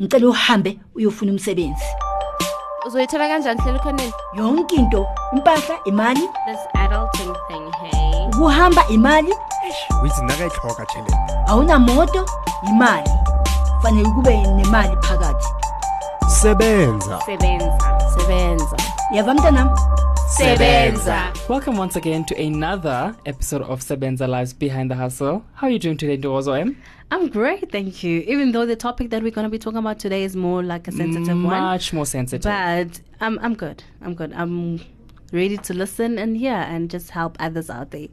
ngicela uhambe uyofuna umsebenzi. Uzoyithola kanjani hlela khoneni yonke into impahla imali. This adulting thing hey. Ukuhamba imali. Uyizinakayihloka tšhelete awunamoto imali. Fanele kube nemali phakathi. Sebenza. Sebenza. Sebenza. Yava mntanam? Sebenza. Welcome once again to another episode of Sebenza Lives Behind the Hustle. How are you doing today, Ndozo M? I'm great, thank you. Even though the topic that we're going to be talking about today is more like a sensitive one, Much more sensitive. but I'm I'm good. I'm good. I'm ready to listen and yeah, and just help others out there.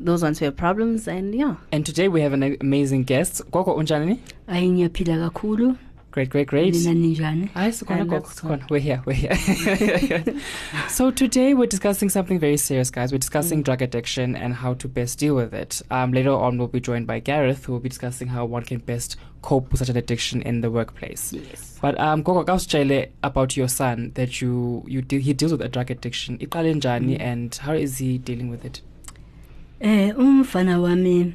Those ones who have problems and yeah. and today we have an amazing guest. Gogo Unjanini. hayi ngiyaphila kakhulu Great, great, great. nina ninjani Hi, Sikhona Hi, Gogo, that's Sikhona. We're here, we're here. so today we're discussing something very serious, guys. We're discussing Mm. drug addiction and how to best deal with it. Um, later on, we'll be joined by Gareth, who will be discussing how one can best cope with such an addiction in the workplace. Yes. But um, Gogo, kawusitshele about your son that you you de- he deals with a drug addiction. Mm. and how is he dealing with it? eh umfana wami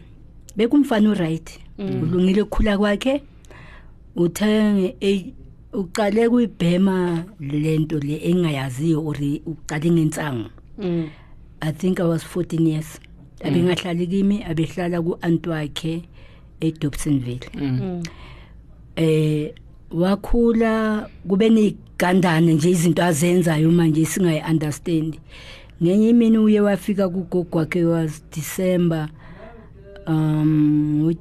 bekumfana uright Mm. ulungile ukukhula kwakhe uthenge e- uqale kuyibhema lento le engayaziyo uri uqale ngensango Mm. i think i was 14 years. Abengahlali kimi abehlala ku-anti wakhe edobsonville. Mm. eh wakhula kube negandane nje izinto azenzayo manje singayi-understand ngenye imini uye wafika kugogo wakhe was december um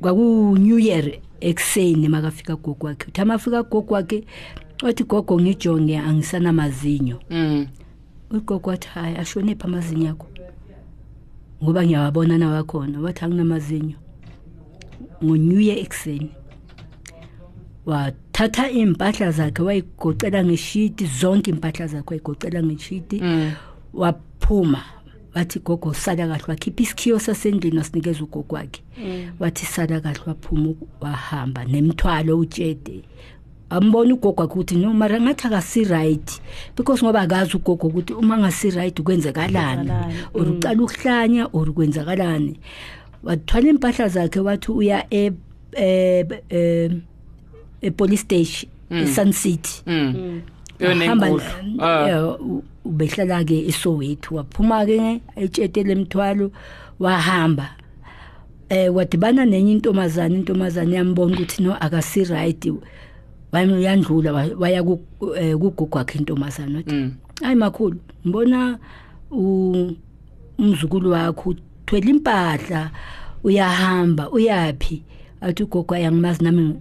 kwaku-new year. Ekuseni makafika gogo wakhe uthi amafika gogo wakhe wathi gogo ngijonge angisanamazinyo. Mm. ugogo wathi hayi ashonephi amazinyo akho. Ngoba ngiyawabona nawakhona wathi anginamazinyo. Ngo-new year ekuseni wathatha iy'mpahla zakhe wayigocela ngeshiti zonke iy'mpahla zakhe wayigocela ngeshiti Mm. waphuma wathi gogo sala kahle wakhipha isikhiyo sasendlini wasinikeza ugogo wakhe. Wathi sala kahle waphuma wahamba nemthwalo utshede. Ambona ugogo wakhe ukuthi no mara ngathi akasi-right because ngoba akazi ugogo ukuthi uma ngasi-right kwenzekalani Kwenzekalani, or ucala ukuhlanya or kwenzakalani. Wathwala iy'mpahla zakhe wathi uya e- e- e- epolice station e-sun city. Mm. Wahamba, Yonenkulu. Ah. eh, u- ubehlala-ke esowethu waphuma-ke etshetele emthwalo wahamba eh wadibana nenye intombazane intombazane yambona ukuthi no akasi-right yandlula wa- waya ku- eh, kugogo wakhe intombazane wathi Mm. hayi makhulu ngibona u- umzukulu wakho uthwele impahla uyahamba uyaphi athi ugogo ayangimazi nami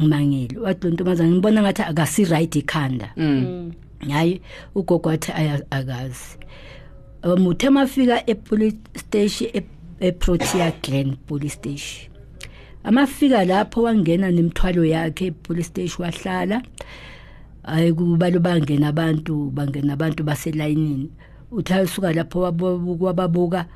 ngimangele wathi lo ntombazane ngibona ngathi akasi-right ikhanda Mm. Hayi ugogo wathi aya- akazi. Um uthe mafika epolice station e- eprotea glen police station. Amafika lapho wangena nemthwalo yakhe epolice station wahlala. Hayi kubalo bangena abantu bangena abantu baselayinini. Uthi asuka lapho wabu- wababuka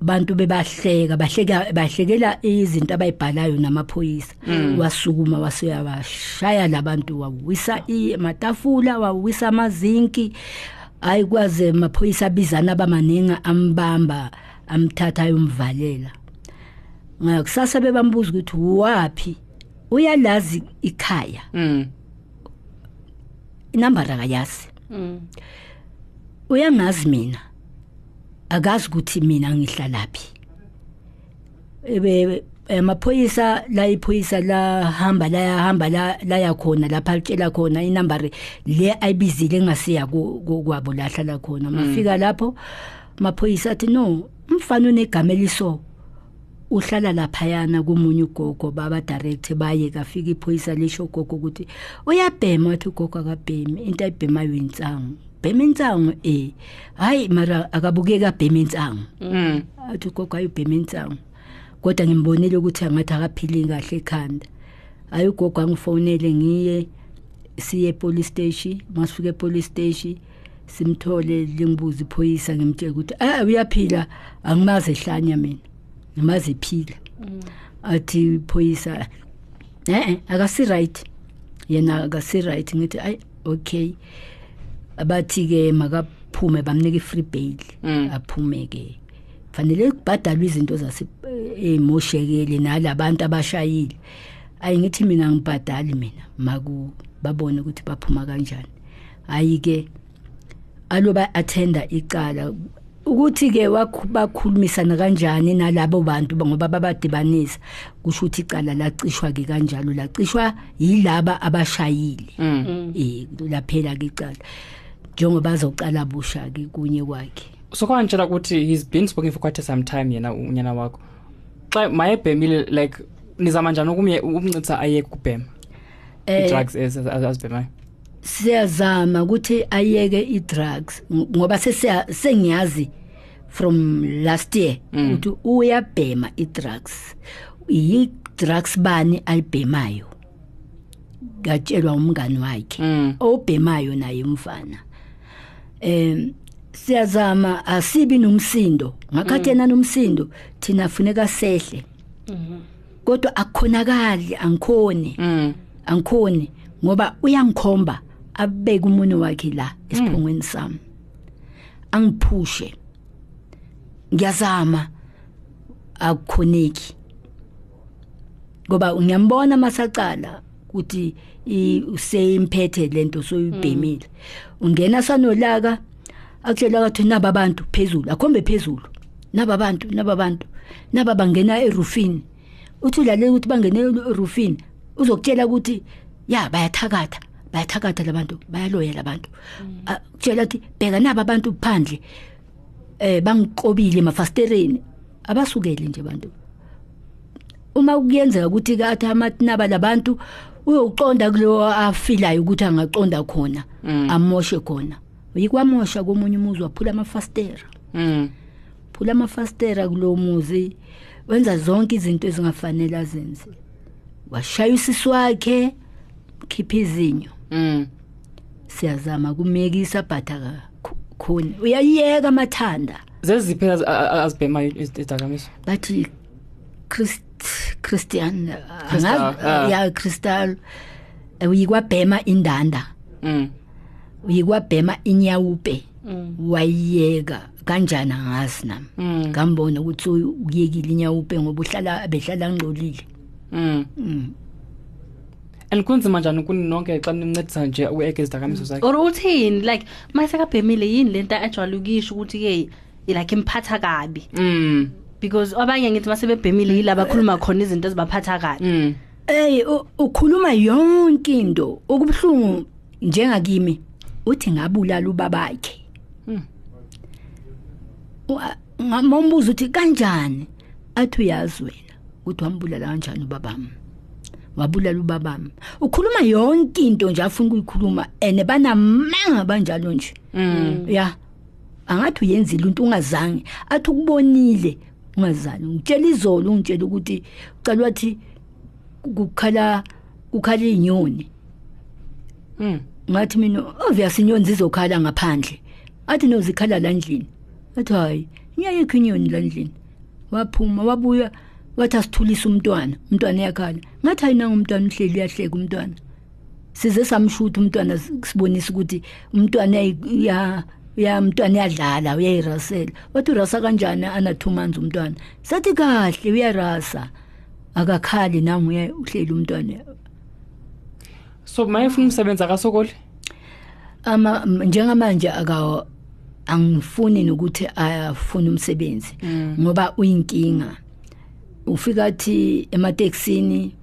bantu bebahleka bahleka bahlekela izinto abayibhalayo namaphoyisa. Wasukuma waseyabashaya labantu wawisa amatafula wawisa amazinki. Hayi kwaze amaphoyisa abizana abamaningi ambamba amthatha ayomvalela. Ngakusasa bebambuza ukuthi waphi uyalazi ikhaya. Mm. inambara akayazi. Mm. uyangazi mina. Akazi ukuthi mina ngihlalaphi. Ebe amaphoyisa la iphoyisa la hamba la hamba la la yakhona lapha litshela khona inambari le ayibizile engasiya kwabo la hlala khona. Mafika lapho amaphoyisa athi no umfana unegama eliso uhlala laphayana komunye ugogo baba direct baye. Kafika iphoyisa lisho ugogo ukuthi uyabhema? Wathi ugogo akabhemi into ayibhemayo insangu bhema insangu eh hayi mara akabukeki abhema insangu Mm. athi ugogo ayibhema insangu kodwa ngimbonile ukuthi angathi akaphili kahle ekhanda. Hayi ugogo angifonele ngiye siye epolice station. Masifika epolice station simthole lingibuza iphoyisa ngimtshela ukuthi ah uyaphila? Angimazi ehlanya mina. Ngimazi ephila. Athi iphoyisa eh akasi right yena akasi right ngithi ay okay. Abathi ke makaphume bamnika i-free bail Mm. aphume ke fanele kubhadalwe izinto zase emoshekele nalabantu abashayile. Ayingithi mina ngibhadali mina maku babone ukuthi baphuma kanjani. Hayi ke aloba attenda icala ukuthi ke bakhulumisana kanjani nalabo bantu ngoba babadibanisa kusho ukuthi icala lacishwa ke kanjalo lacishwa yilaba abashayile. Eh laphela ke icala. Njengoba azocala busha ke kunye kwakhe. So kwantshela ukuthi he's been smoking for quite some time yena unyana wakho. Xa mayebhemile like nizama njani ukumye ukumncitsa ayeke ukubhema eh drugs azibhemayo siyazama ukuthi ayeke i-drugs ngoba sesiya- sengiyazi from last year Mm. ukuthi uyabhema i-drugs. Yi-drugs bani alibhemayo ngatshelwa umngani wakhe. Mm. obhemayo naye umfana. Em siyazama asibi nomsindo. Ngakhathi yena nomsindo thina funeka sehle. Kodwa akukhonakali angikhoni. Mm. angikhoni ngoba uyangikhomba abeke umunwe wakhe la esiphongweni sami. Angiphushe. Ngiyazama. Akukhoneki. Ngoba ngiyambona masacala ukuthi usemphethe lento soyibhemile ungena sanolaka akutshela kathi naba abantu phezulu akhombe phezulu. Naba abantu naba abantu naba bangena erufini. Uthi ulalela ukuthi bangene erufini uzokutshela ukuthi ya bayathakatha. Bayathakatha labantu bayaloya labantu kutshela ukuthi bheka naba abantu phandle. Eh bangiqobile emafastereni abasukele nje abantu uma kuyenzeka ukuthi kathi amatnaba labantu uyoqonda kulo afilayo ukuthi angaqonda khona amoshe khona. Yikwamosha komunye umuzi waphula amafastera Mm. phula amafastera kulo muzi wenza zonke izinto ezingafanele azenze. Washaya usisi wakhe khipha izinyo. Mm. siyazama kumekisa bhatha khona. Uyayiyeka amathanda. Zeziphi az- a- a- azibhemayo izidakamizwa? Bathi Christ Christian. Angazi ya Crystal uyikwabhema indanda. Mm. uyikwabhema inyawupe. Wayiyeka kanjani angazi nami? Mm. ngambona ukuthi uyekile inyawupe ngoba uhlala behlala ngcolile. Mm. Mm. and kunzima njani kuni nonke xa nincedisa nje ueke izidakamizwa zakhe? Or uthini? Like mayisekabhemile yini lento ajwayele ukisho ukuthi-ke like imphatha kabi? Mm. Because abanye ngithi masebebhemile yila bakhuluma khona izinto ezibaphatha kabi Mm. Ey u- ukhuluma yonke into okubhlungu njengakimi uthi ngabulala ubabakhe. Mm. Ngamombuza uthi kanjani? Athi uyazi wena ukuthi wambulala kanjani ubabami. Wabulala ubabami. Ukhuluma yonke into nje afuna ukuyikhuluma ene banamanga banjalo nje. Mm. Ya. Angathi uyenzile into ungazange athi ukubonile ungazange. Ngitshela izolo ungitshela ukuthi uqala wathi kukhala kukhala inyoni. Mm. ngathi mina obvious inyoni zizokhala ngaphandle. Athi no zikhala la ndlini athi hayi ngiyayikho inyoni la ndlini waphuma wabuya wathi asithulisa umntwana umntwana yakhala ngathi hayi nanga umntwana uhleli uyahleka umntwana. Size samshutha umntwana sibonisa ukuthi umntwana ya ya umntwana uyadlala uyayirasela. Wathi urasa kanjani ana 2 months umntwana? Sathi kahle uyarasa. Akakhali nangu uhleli umntwana. So mayefuna umsebenzi akasokoli? Ama m- njengamanje aka angifuni nokuthi afune umsebenzi ngoba uyinkinga. Ufika athi emateksini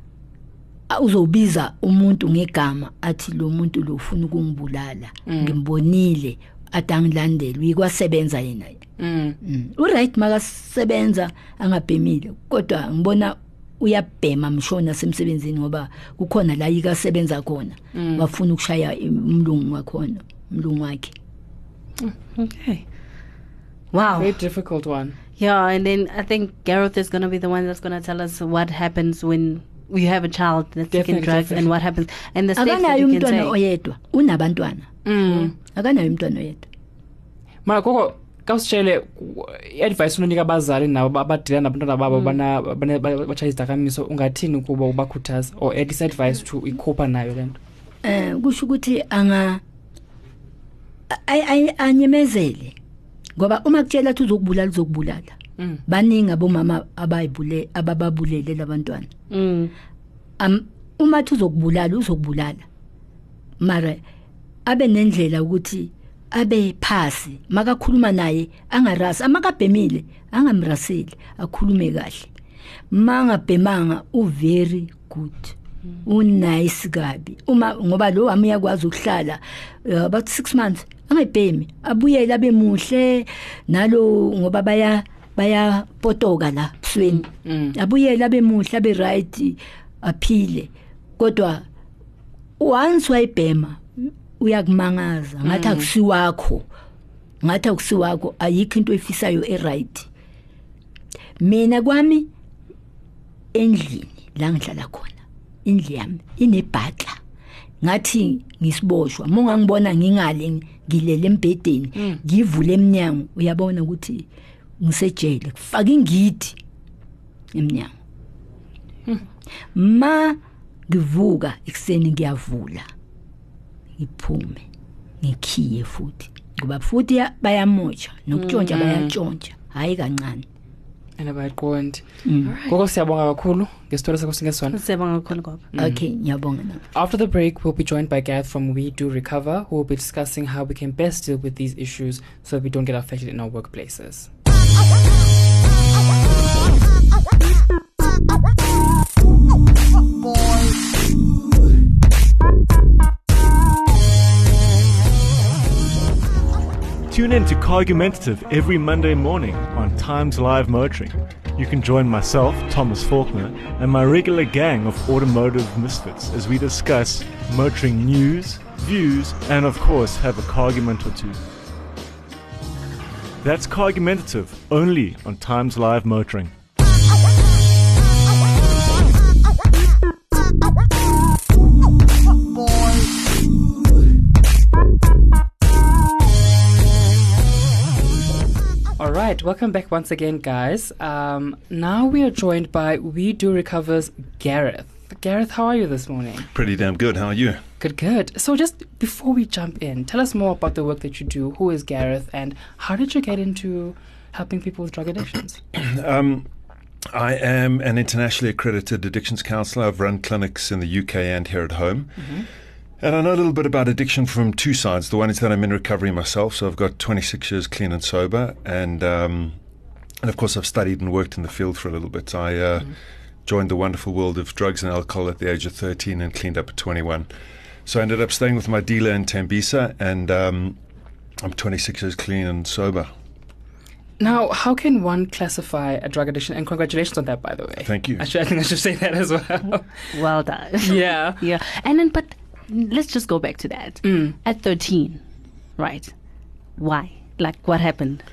a- uzobiza umuntu ngegama athi lo muntu lo ufuna ukungibulala. Ngimbonile. Atangilandela uyikwasebenza yena Mm. Mm. uright makasebenza angabhemile kodwa ngibona uyabhema mshona semsebenzini ngoba kukhona la yikasebenza khona. Wafuna ukushaya umlungu wakhona umlungu wakhe. Okay. Wow. Very difficult one. Yeah and then i think gareth is going to be the one that's going to tell us what happens when you have a child that's taking Definitely, drugs and definitely. what happens. And the steps that akanayo you can umntwana take oyedwa unabantwana. Mm. akanayo umntwana oyedwa mara koko kawusitshele i-advice unonika abazali nabo ba- abadila nabantwana babo bana- bana- ba- batshaya izidakamizwa ungathini kuba ubakhuthaza or at least advice to ikhupha nayo le nto. Eh kusho ukuthi anga ay- ay- anyemezele ngoba uma kutshela ukuthi uzokubulala uzokubulala. Mm. baningi abomama abayibule abababulele labantwana mm. am uma thi uzokubulala uzokubulala. Mara abe nendlela ukuthi abe phasi makakhuluma naye angarasi amakabhemile angamraseli akhulume kahle. Mangabhemanga u very good unice kabi. Uma ngoba lo wami uyakwazi ukuhlala uh, about 6 months angayibhemi abuyele abe muhle nalo ngoba baya bayapotoka la busweni abuyele abe muhle abe right aphile. Kodwa once wayibhema uyakumangaza ngathi akusiwakho ngathi akusiwakho ayikho into efisayo eright. Mina kwami endlini la ngihlala khona indlu yami inebhatla ngathi ngisiboshwa mongangibona ngingale ngilele embedeni ngivule eminyango uyabona ukuthi ngisejele kufaka ingidi eminyango ma ngivuka ekuseni ngiyavula ngiphume ngikhiye futhi. Ngoba futhi ya- bayamotsha nokutshontsha mm-hmm. bayatshontsha hayi kancane. And abayiqondi mm. ngoko siyabonga kakhulu ngesitolo sakho singesona. Siyabonga kakhulu gogo. Mm. okay ngiyabonga nami. After the break, we'll be joined by Gareth from We Do Recover, who will be discussing how we can best deal with these issues so that we don't get affected in our workplaces. Tune in to Cargumentative every Monday morning on Times Live Motoring. You can join myself, Thomas Faulkner, and my regular gang of automotive misfits as we discuss motoring news, views, and of course have a cargument or two. That's Cargumentative only on Times Live Motoring. Right, welcome back once again, guys. Um, now we are joined by We Do Recover's Gareth. Gareth, how are you this morning? Pretty damn good. How are you? Good, good. So, just before we jump in, tell us more about the work that you do. Who is Gareth, and how did you get into helping people with drug addictions? Um, I am an internationally accredited addictions counsellor. I've run clinics in the UK and here at home. And I know a little bit about addiction from two sides. The one is that I'm in recovery myself, so I've got 26 years clean and sober. And, um, and of course, I've studied and worked in the field for a little bit. I uh, joined the wonderful world of drugs and alcohol at the age of 13 and cleaned up at 21. So I ended up staying with my dealer in Tembisa, and um, I'm 26 years clean and sober. Now, how can one classify a drug addiction? And congratulations on that, by the way. Thank you. I, should, I think I should say that as well. Well done. yeah. yeah. And then, but let's just go back to that. Mm. At 13, right? Why? Like, what happened?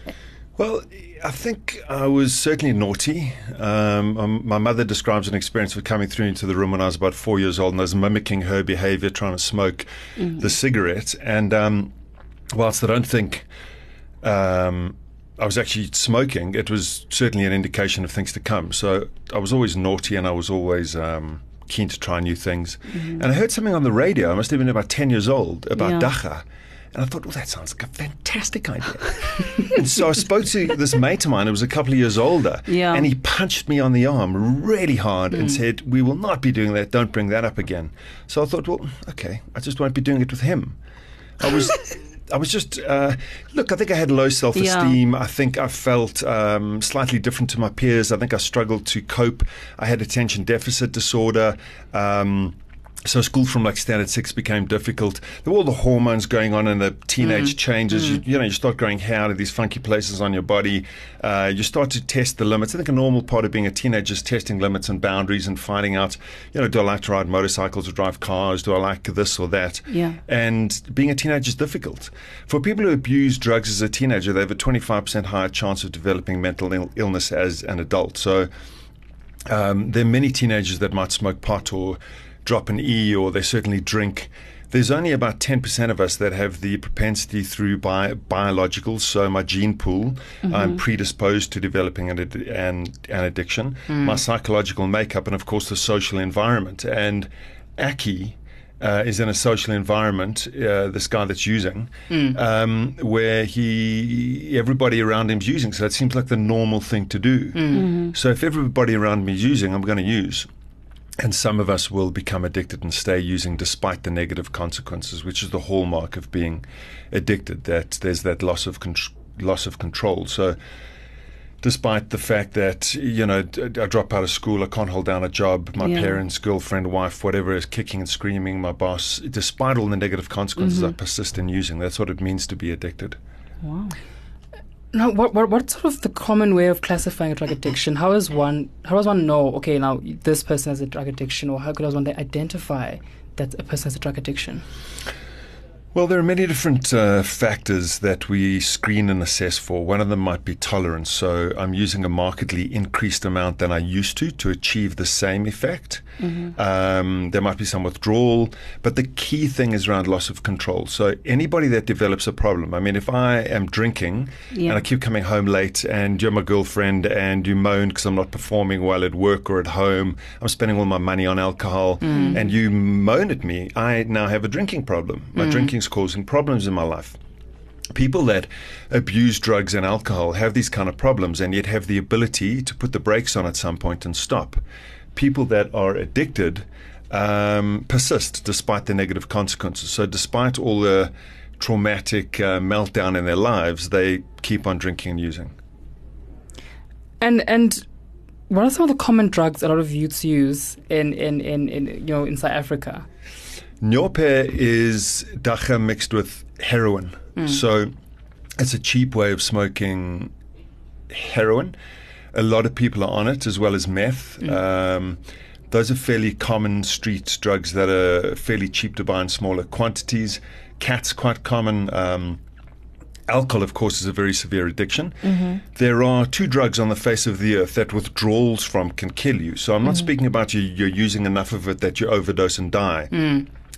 Well, I think I was certainly naughty. Um, um, my mother describes an experience of coming through into the room when I was about four years old and I was mimicking her behavior, trying to smoke the cigarette. And um, whilst I don't think um, I was actually smoking, it was certainly an indication of things to come. So I was always naughty and I was always. Um, Keen to try new things, and I heard something on the radio. I must have been about ten years old about Yeah. dagga, and I thought, well, that sounds like a fantastic idea. and so I spoke to this mate of mine who was a couple of years older, Yeah. and he punched me on the arm really hard and mm. said, "We will not be doing that. Don't bring that up again." So I thought, well, okay, I just won't be doing it with him. I was. I was just uh, look. I think I had low self-esteem. I think I felt um, slightly different to my peers. I think I struggled to cope. I had attention deficit disorder. Um, so school from like standard six became difficult. There were all the hormones going on and the teenage changes. You, you know, you start growing hair out of these funky places on your body. Uh, you start to test the limits. I think a normal part of being a teenager is testing limits and boundaries and finding out, you know, do I like to ride motorcycles or drive cars? Do I like this or that? Yeah. And being a teenager is difficult. For people who abuse drugs as a teenager, they have a 25% higher chance of developing mental Ill- illness as an adult. So um, there are many teenagers that might smoke pot or drop an E or they certainly drink. There's only about 10% of us that have the propensity through bi- biologicals. So, my gene pool, I'm predisposed to developing an, ad- an, an addiction. My psychological makeup, and of course, the social environment. And Aki uh, is in a social environment, uh, this guy that's using, um, where he everybody around him's using. So, it seems like the normal thing to do. So, if everybody around me is using, I'm going to use. And some of us will become addicted and stay using despite the negative consequences, which is the hallmark of being addicted. That there's that loss of con- loss of control. So, despite the fact that you know d- I drop out of school, I can't hold down a job, my Yeah. parents, girlfriend, wife, whatever is kicking and screaming, my boss. Despite all the negative consequences, I mm-hmm. persist in using. That's what it means to be addicted. Wow. Now, what, what what's sort of the common way of classifying a drug addiction? How does one how does one know? Okay, now this person has a drug addiction, or how does one identify that a person has a drug addiction? Well, there are many different uh, factors that we screen and assess for. One of them might be tolerance. So I'm using a markedly increased amount than I used to to achieve the same effect. Um, there might be some withdrawal, but the key thing is around loss of control. So anybody that develops a problem, I mean, if I am drinking Yeah. and I keep coming home late and you're my girlfriend and you moan because I'm not performing well at work or at home, I'm spending all my money on alcohol, and you moan at me, I now have a drinking problem. My drinking's causing problems in my life. People that abuse drugs and alcohol have these kind of problems and yet have the ability to put the brakes on at some point and stop. People that are addicted um, persist despite the negative consequences. So, despite all the traumatic uh, meltdown in their lives, they keep on drinking and using. And and what are some of the common drugs a lot of youths use in in in, in you know in South Africa? Nyaope is dagga mixed with heroin. So it's a cheap way of smoking heroin. A lot of people are on it, as well as meth. Um, those are fairly common street drugs that are fairly cheap to buy in smaller quantities. Cat's quite common. Um, alcohol, of course, is a very severe addiction. There are two drugs on the face of the earth that withdrawals from can kill you. So I'm not speaking about you, you're using enough of it that you overdose and die.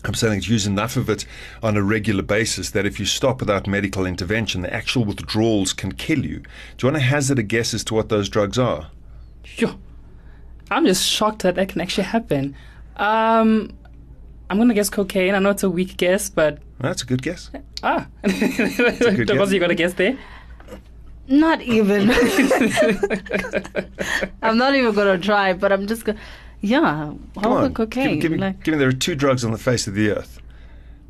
I'm saying that you use enough of it on a regular basis that if you stop without medical intervention, the actual withdrawals can kill you. Do you want to hazard a guess as to what those drugs are? Phew. I'm just shocked that that can actually happen. Um, I'm gonna guess cocaine. I know it's a weak guess, but That's a good guess. ah, good guess. was you got a guess there? Not even. I'm not even gonna try, but I'm just gonna. Yeah, Come how on. cocaine? Give, give, me, like, give me, there are two drugs on the face of the earth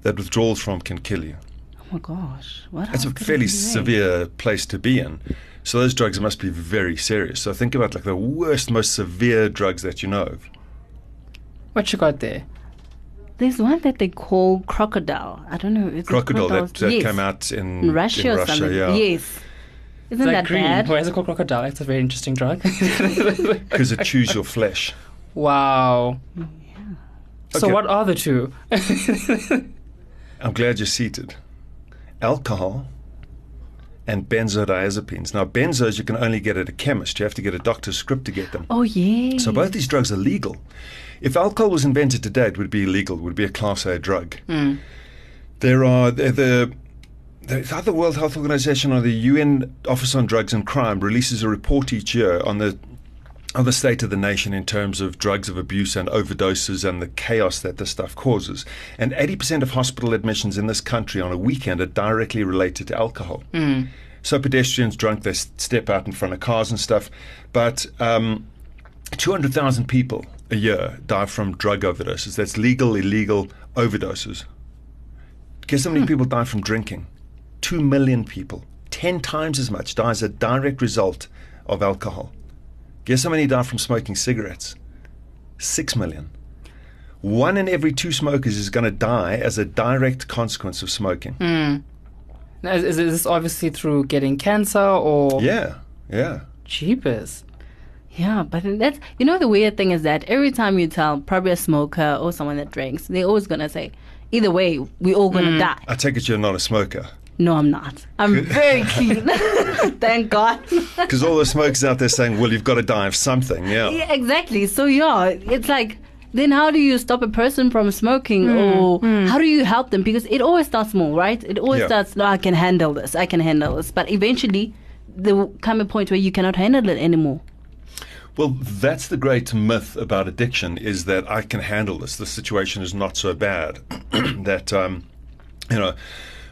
that withdrawals from can kill you. oh my gosh, what? It's a else could it fairly severe place to be in. So those drugs must be very serious. So think about like the worst, most severe drugs that you know of. What you got there? There's one that they call crocodile. I don't know. Is it Crocodile that, that yes. came out in, in Russia in or Russia, something. yeah. Yes. Isn't Is that green? bad? Why is it called crocodile? It's a very interesting drug. Because it chews your flesh. Wow. Yeah. So Okay. what are the two? I'm glad you're seated. Alcohol and benzodiazepines. Now, benzos you can only get at a chemist. You have to get a doctor's script to get them. Oh yeah. So both these drugs are legal. If alcohol was invented today, it would be illegal. It would be a Class A drug. Hmm. There are the, the the other World Health Organization or the UN Office on Drugs and Crime releases a report each year on the on the state of the nation in terms of drugs of abuse and overdoses and the chaos that this stuff causes. And 80% of hospital admissions in this country on a weekend are directly related to alcohol. So pedestrians drunk, they step out in front of cars and stuff. But um, 200,000 people a year die from drug overdoses. That's legal, illegal overdoses. Guess how many people die from drinking? Two million people. Ten times as much die as a direct result of alcohol. Guess how many die from smoking cigarettes? Six million. One in every two smokers is going to die as a direct consequence of smoking. Hmm. Now, Is, is this obviously through getting cancer or Yeah, yeah. jeepers? Yeah, but that's you know the weird thing is that every time you tell probably a smoker or someone that drinks, they're always gonna say, either way, we're all gonna hmm. die. I take it you're not a smoker. No, I'm not. I'm very clean. Thank God. Because all the smokers out there saying, well, you've got to die of something. Yeah. yeah, exactly. So yeah, it's like then how do you stop a person from smoking or how do you help them? Because it always starts small, right? It always Yeah. starts, no, I can handle this, I can handle this. But eventually there will come a point where you cannot handle it anymore. Well, that's the great myth about addiction is that I can handle this. The situation is not so bad. that, um, you know,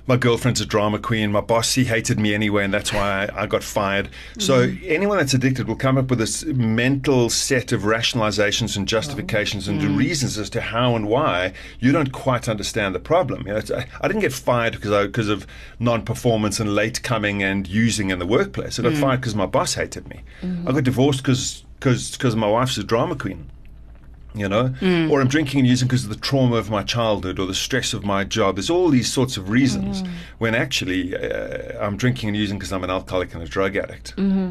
my girlfriend's a drama queen. My boss, he hated me anyway, and that's why I, I got fired. So mm-hmm. anyone that's addicted will come up with this mental set of rationalizations and justifications and mm. reasons as to how and why you don't quite understand the problem. You know, it's, I, I didn't get fired because I, because of non-performance and late coming and using in the workplace. I got mm. fired because my boss hated me. I mm-hmm. got divorced because because my wife's a drama queen you know, mm. or I'm drinking and using because of the trauma of my childhood or the stress of my job. There's all these sorts of reasons mm. when actually uh, I'm drinking and using because I'm an alcoholic and a drug addict. Mm-hmm.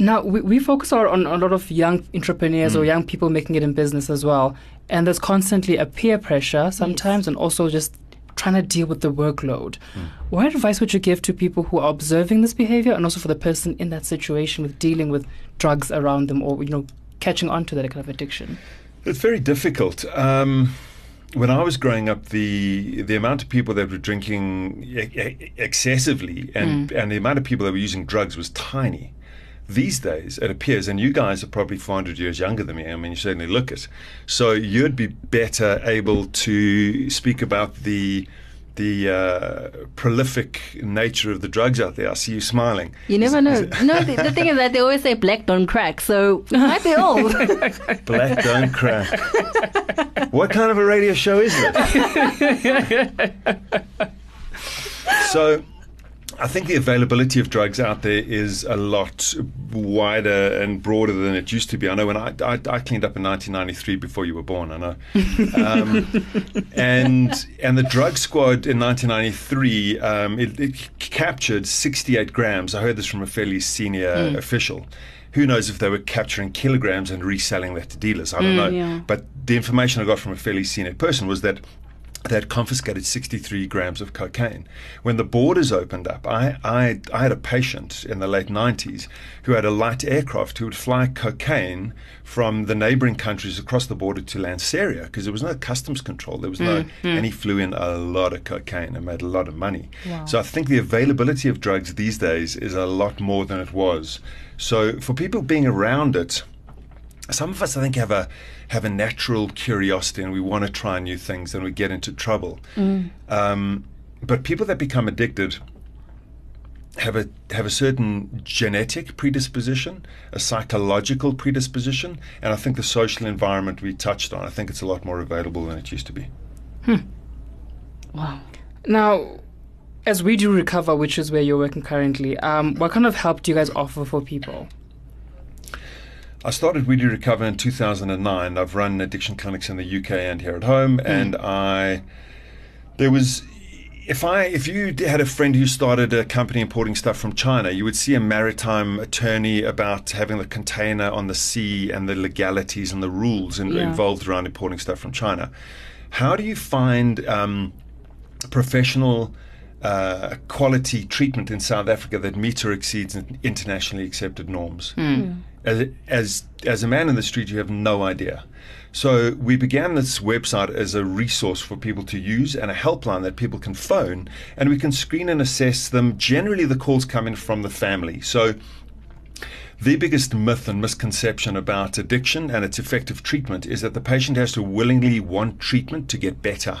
Now, we, we focus on, on a lot of young entrepreneurs or mm. young people making it in business as well. And there's constantly a peer pressure sometimes and also just trying to deal with the workload. What advice would you give to people who are observing this behavior and also for the person in that situation with dealing with drugs around them or, you know, catching on to that kind of addiction? It's very difficult. Um, when I was growing up, the the amount of people that were drinking e- excessively and and the amount of people that were using drugs was tiny. These days, it appears, and you guys are probably 400 years younger than me. I mean, you certainly look it. So you'd be better able to speak about the the uh, prolific nature of the drugs out there. I see you smiling. You never know. No, the, the thing is that they always say black don't crack, so it might be old. Black don't crack. what kind of a radio show is it? so, I think the availability of drugs out there is a lot wider and broader than it used to be. I know when I, I, I cleaned up in 1993 before you were born. I know, um, and and the drug squad in 1993 um, it, it captured 68 grams. I heard this from a fairly senior official. Who knows if they were capturing kilograms and reselling that to dealers? I don't know. yeah. But the information I got from a fairly senior person was that they had confiscated 63 grams of cocaine. When the borders opened up, I, I, I had a patient in the late 90s who had a light aircraft who would fly cocaine from the neighboring countries across the border to Lanseria because there was no customs control. There was no, mm, mm. and he flew in a lot of cocaine and made a lot of money. So I think the availability of drugs these days is a lot more than it was. So for people being around it, some of us I think have a have a natural curiosity and we want to try new things and we get into trouble. Um, but people that become addicted have a have a certain genetic predisposition, a psychological predisposition, and I think the social environment we touched on. I think it's a lot more available than it used to be. Hmm. wow. Now, as we do recover, which is where you're working currently, um, what kind of help do you guys offer for people? I started We Do Recover in 2009. I've run addiction clinics in the UK and here at home, and I there was if I if you had a friend who started a company importing stuff from China, you would see a maritime attorney about having the container on the sea and the legalities and the rules in, Yeah. involved around importing stuff from China. How do you find um, professional uh, quality treatment in South Africa that meets or exceeds internationally accepted norms? As, as a man in the street, you have no idea. So we began this website as a resource for people to use and a helpline that people can phone, and we can screen and assess them. Generally, the calls come in from the family. So the biggest myth and misconception about addiction and its effective treatment is that the patient has to willingly want treatment to get better.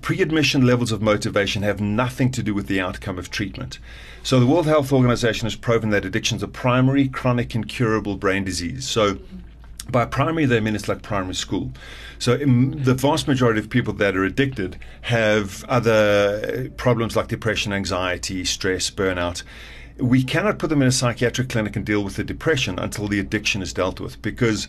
Pre admission levels of motivation have nothing to do with the outcome of treatment. So, the World Health Organization has proven that addiction is a primary, chronic, incurable brain disease. So, by primary, they mean it's like primary school. So, the vast majority of people that are addicted have other uh, problems like depression, anxiety, stress, burnout. We cannot put them in a psychiatric clinic and deal with the depression until the addiction is dealt with because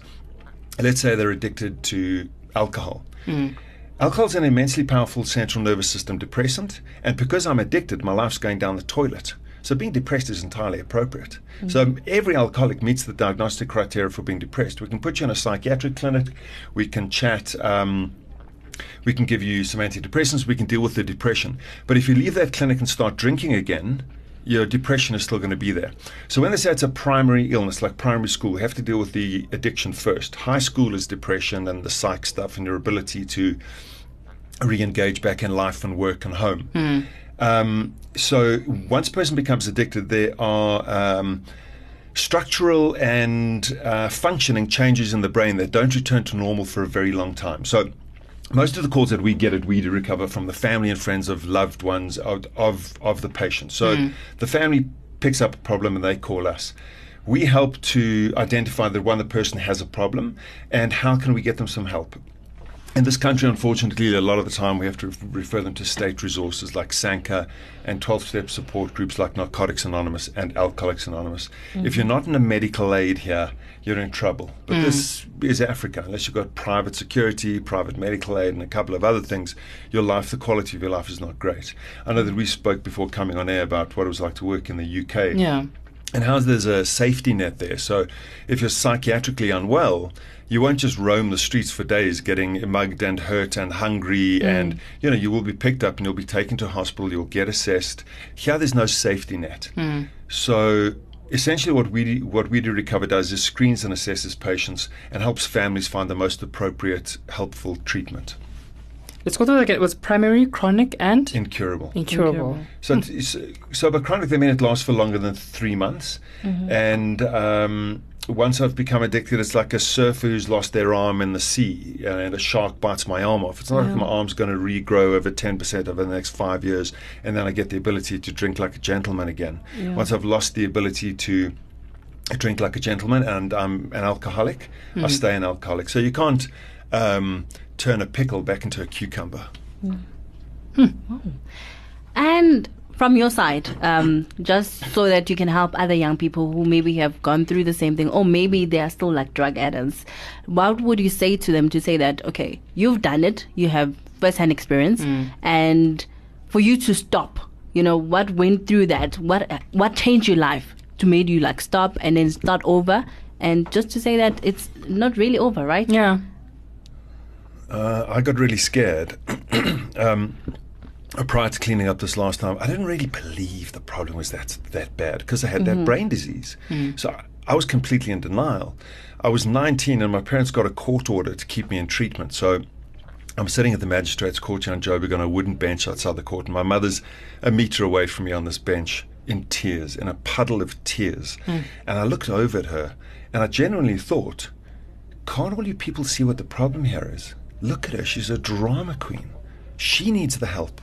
let's say they're addicted to alcohol. Alcohol is an immensely powerful central nervous system depressant, and because I'm addicted, my life's going down the toilet. So being depressed is entirely appropriate. So every alcoholic meets the diagnostic criteria for being depressed. We can put you in a psychiatric clinic. We can chat. Um, we can give you some antidepressants. We can deal with the depression. But if you leave that clinic and start drinking again, your depression is still going to be there. So when they say it's a primary illness, like primary school, we have to deal with the addiction first. High school is depression and the psych stuff and your ability to re-engage back in life and work and home. Um, so once a person becomes addicted, there are um, structural and uh, functioning changes in the brain that don't return to normal for a very long time. So most of the calls that we get at We Do Recover from the family and friends of loved ones of of, of the patient. So hmm. the family picks up a problem and they call us. We help to identify that one the person has a problem and how can we get them some help. In this country, unfortunately, a lot of the time we have to refer them to state resources like SANCA and 12 step support groups like Narcotics Anonymous and Alcoholics Anonymous. Hmm. If you're not in a medical aid here, you're in trouble. But mm. this is Africa. Unless you've got private security, private medical aid, and a couple of other things, your life, the quality of your life is not great. I know that we spoke before coming on air about what it was like to work in the UK Yeah. and how there's a safety net there. So if you're psychiatrically unwell, you won't just roam the streets for days getting mugged and hurt and hungry mm. and you know you will be picked up and you'll be taken to hospital you'll get assessed here there's no safety net mm. so essentially what we what we do recover does is screens and assesses patients and helps families find the most appropriate helpful treatment. Let's go through like it was primary, chronic, and? Incurable. Incurable. So, it's, so by chronic, they mean it lasts for longer than three months. And um, once I've become addicted, it's like a surfer who's lost their arm in the sea uh, and a shark bites my arm off. It's not like my arm's going to regrow over 10% over the next five years and then I get the ability to drink like a gentleman again. Once I've lost the ability to drink like a gentleman and I'm an alcoholic, I hmm. stay an alcoholic. So you can't um, turn a pickle back into a cucumber. Hmm. Hmm. And from your side, um, just so that you can help other young people who maybe have gone through the same thing, or maybe they are still like drug addicts, what would you say to them to say that, okay, you've done it, you have first hand experience, and for you to stop, you know, what went through that, what what changed your life to made you like stop and then start over, and just to say that it's not really over, right? Yeah. Uh, I got really scared. um, Uh, prior to cleaning up this last time, I didn't really believe the problem was that that bad because I had that mm-hmm. brain disease. Mm. So I, I was completely in denial. I was 19 and my parents got a court order to keep me in treatment. So I'm sitting at the magistrate's court here in Joburg on a wooden bench outside the court, and my mother's a meter away from me on this bench in tears, in a puddle of tears. Mm. And I looked over at her, and I genuinely thought, can't all you people see what the problem here is? Look at her, she's a drama queen. She needs the help,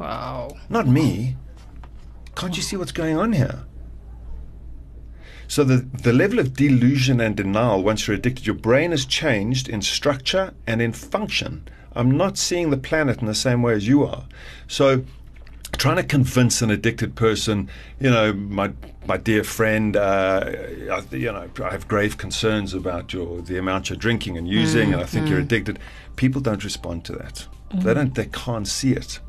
Wow. not me. Can't you see what's going on here? So the, the level of delusion and denial once you're addicted, your brain has changed in structure and in function. I'm not seeing the planet in the same way as you are. So trying to convince an addicted person, you know, my my dear friend, uh, I, you know, I have grave concerns about your the amount you're drinking and using, and I think you're mm, mm. addicted. People don't respond to that. They mm. don't. They can't see it.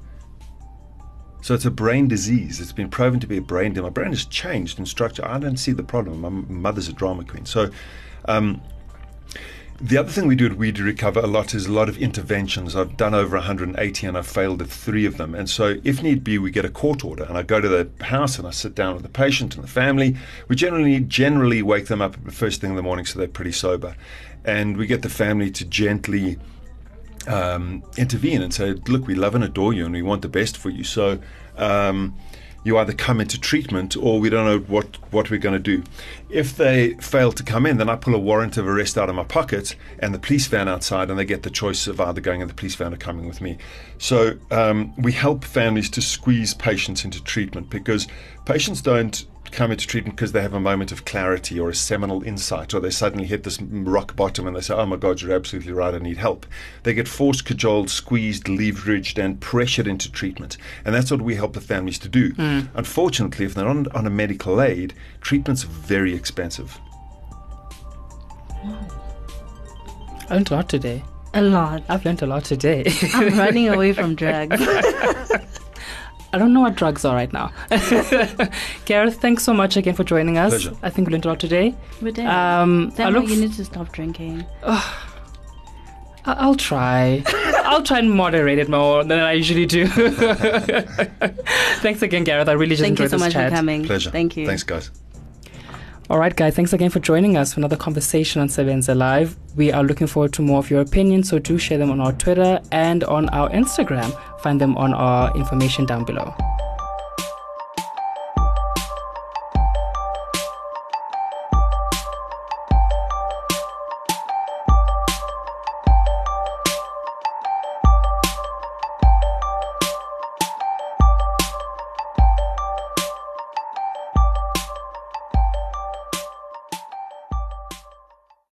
So it's a brain disease. It's been proven to be a brain disease. My brain has changed in structure. I don't see the problem. My mother's a drama queen. So um, the other thing we do at We Do Recover a lot is a lot of interventions. I've done over 180 and I've failed at three of them. And so if need be, we get a court order and I go to the house and I sit down with the patient and the family. We generally generally wake them up the first thing in the morning so they're pretty sober. And we get the family to gently um, intervene and say, look, we love and adore you and we want the best for you. So um, you either come into treatment or we don't know what, what we're going to do. If they fail to come in, then I pull a warrant of arrest out of my pocket and the police van outside, and they get the choice of either going in the police van or coming with me. So um, we help families to squeeze patients into treatment because patients don't come into treatment because they have a moment of clarity or a seminal insight, or they suddenly hit this rock bottom and they say, Oh my God, you're absolutely right, I need help. They get forced, cajoled, squeezed, leveraged, and pressured into treatment. And that's what we help the families to do. Hmm. Unfortunately, if they're on, on a medical aid, treatment's very expensive. I learned a lot today. A lot. I've learned a lot today. I'm running away from drugs. I don't know what drugs are right now. Gareth, thanks so much again for joining us. Pleasure. I think we learned a lot today. We did. Um, I Samuel, look you f- need to stop drinking. I- I'll try. I'll try and moderate it more than I usually do. thanks again, Gareth. I really just Thank you so much chat. for coming. Pleasure. Thank you. Thanks, guys. All right, guys, thanks again for joining us for another conversation on Sebenza Live. We are looking forward to more of your opinions, so do share them on our Twitter and on our Instagram. Find them on our information down below.